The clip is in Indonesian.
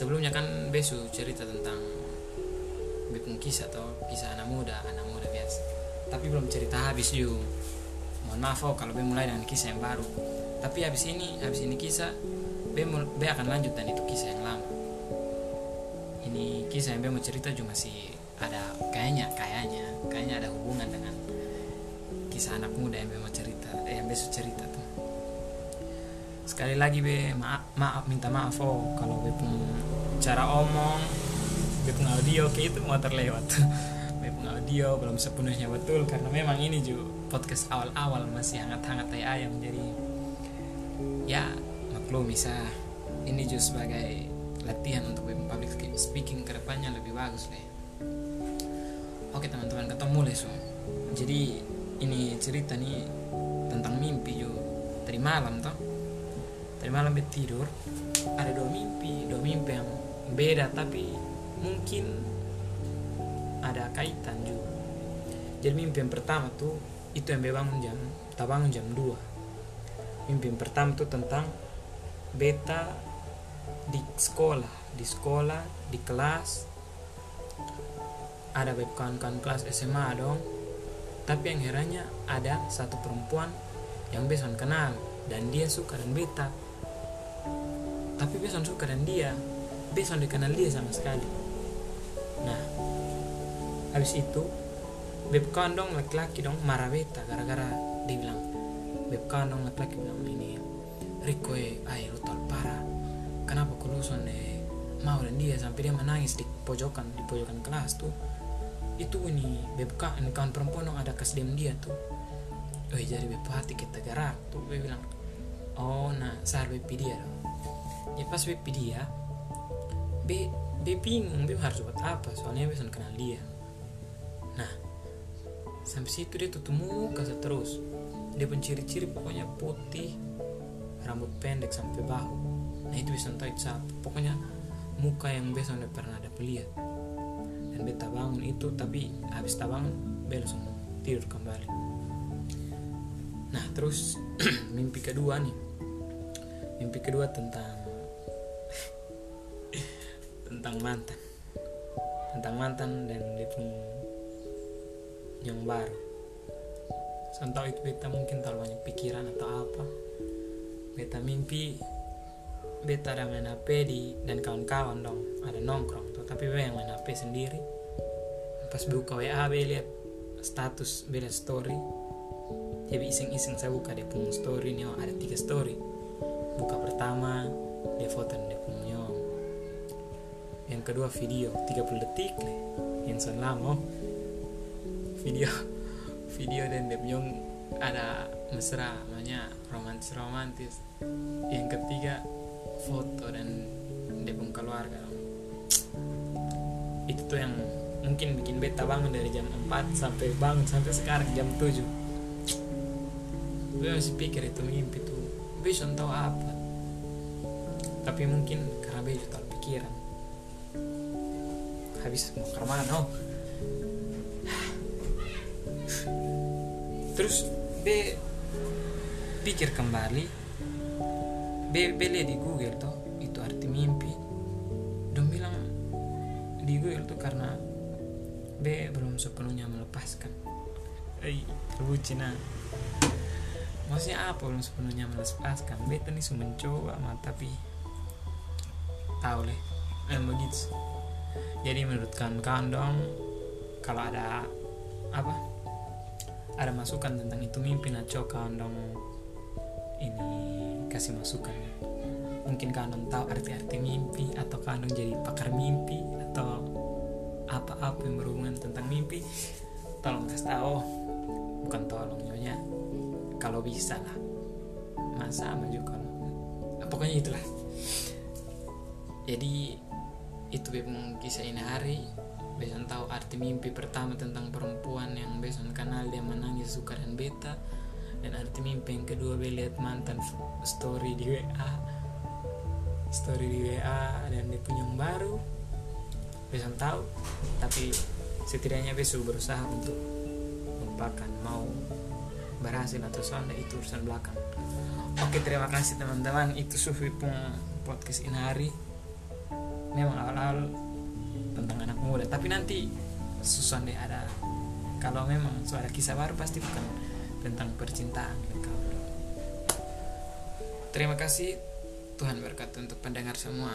sebelumnya kan besu cerita tentang bepung kisah atau kisah anak muda anak muda biasa. Tapi belum cerita habis juga mohon maaf oh kalau be mulai dengan kisah yang baru. Tapi habis ini habis ini kisah be, be akan lanjut dan itu kisah yang lama. Ini kisah yang be mau cerita juga masih ada kayaknya kayaknya kayaknya ada hubungan dengan kisah anak muda yang be mau cerita eh, yang besok cerita tuh. Sekali lagi be maaf, maaf minta maaf oh kalau be pun cara omong be pun audio kayak itu mau terlewat be pun audio belum sepenuhnya betul karena memang ini juga podcast awal-awal masih hangat-hangat tai ayam. Jadi ya maklum bisa ini juga sebagai latihan untuk be pun public speaking ke depannya lebih bagus deh oke teman-teman ketemu mulai so jadi ini cerita nih tentang mimpi yo tadi malam toh. Tadi malam tidur ada dua mimpi dua mimpi yang beda tapi mungkin ada kaitan juga. Jadi mimpi yang pertama tuh itu yang bangun jam tak jam 2 mimpi yang pertama tuh tentang beta di sekolah. Di sekolah di kelas. Ada web kawan-kawan kelas SMA dong. Tapi yang herannya ada satu perempuan yang beson kenal dan dia suka dan beta. Tapi beson suka dan dia beson dikenal dia sama sekali. Nah habis itu beb kawan dong laki-laki dong marah beta gara-gara dia bilang beb kawan dong laki-laki bilang ini Riko eh ay lu tol parah. Kenapa kuluson eh mau dan dia sampai dia menangis di pojokan di pojokan kelas tuh. Itu ini bebka ini kawan perempuan dong ada kesedihan dia tuh. Oh jadi beb hati kita gerak tuh beb bilang. Oh nah sar beb dia dong. Ya pas beb dia be be bingung be harus buat apa? Soalnya be kenal dia. Nah sampai situ dia tutup muka terus. Dia pun ciri-ciri pokoknya putih rambut pendek sampai bahu. Nah itu bisa tahu itu siapa. Pokoknya muka yang biasa udah pernah ada lihat dan beta bangun itu tapi habis bangun beta langsung tidur kembali. Nah terus mimpi kedua nih. Mimpi kedua tentang tentang mantan. Tentang mantan dan dia yang baru. Tahu itu beta mungkin terlalu banyak pikiran atau apa. Beta mimpi beta ada main HP di dan kawan-kawan dong ada nongkrong tuh tapi be yang main HP sendiri. Pas buka WA be lihat status beda story. Jadi iseng-iseng saya buka dia punya story nih oh, ada tiga story. Buka pertama dia foto dia punya yang kedua video. 30 detik. Nih yang selama oh, video. Video dan dia punya ada mesra namanya romantis romantis. Yang ketiga foto dan dia pun keluarga. Itu tuh yang mungkin bikin beta bangun dari jam 4 sampai bangun sampai sekarang jam 7 gue masih pikir itu mimpi tuh. Bisa tahu apa. Tapi mungkin karena total pikiran habis mau ke mana terus B pikir kembali. B, B lihat di Google tuh itu arti mimpi. Dong bilang di Google tuh karena B belum sepenuhnya melepaskan. Eh lucu nah. Maksudnya apa belum sepenuhnya melepaskan? B tadi mencoba mah tapi tahu leh eh begitu jadi menurut kawan-kawan dong kalau ada apa? Ada masukan tentang itu mimpi nah kawan dong. Ini kasih masukan. Mungkin kalian tahu arti-arti mimpi atau kalian jadi pakar mimpi atau apa-apa yang berhubungan tentang mimpi. Tolong kasih tahu. Bukan tolong nyonya kalau bisa lah. Masa kalau pokoknya itulah. Jadi itu memang kisah ini hari. Beson tahu arti mimpi pertama tentang perempuan yang Beson kenal dia menangis suka dan beta. Dan arti mimpi yang kedua be lihat mantan story di WA story di WA dan dia punya yang baru. Beson tahu tapi setidaknya Beson berusaha untuk melupakan. Mau berhasil atau soalnya itu urusan belakang. Oke terima kasih teman-teman. Itu Sufi pun podcast ini hari memang awal-awal tentang anak muda. Tapi nanti susun deh ada kalau memang suara kisah baru pasti bukan tentang percintaan. Terima kasih. Tuhan berkati untuk pendengar semua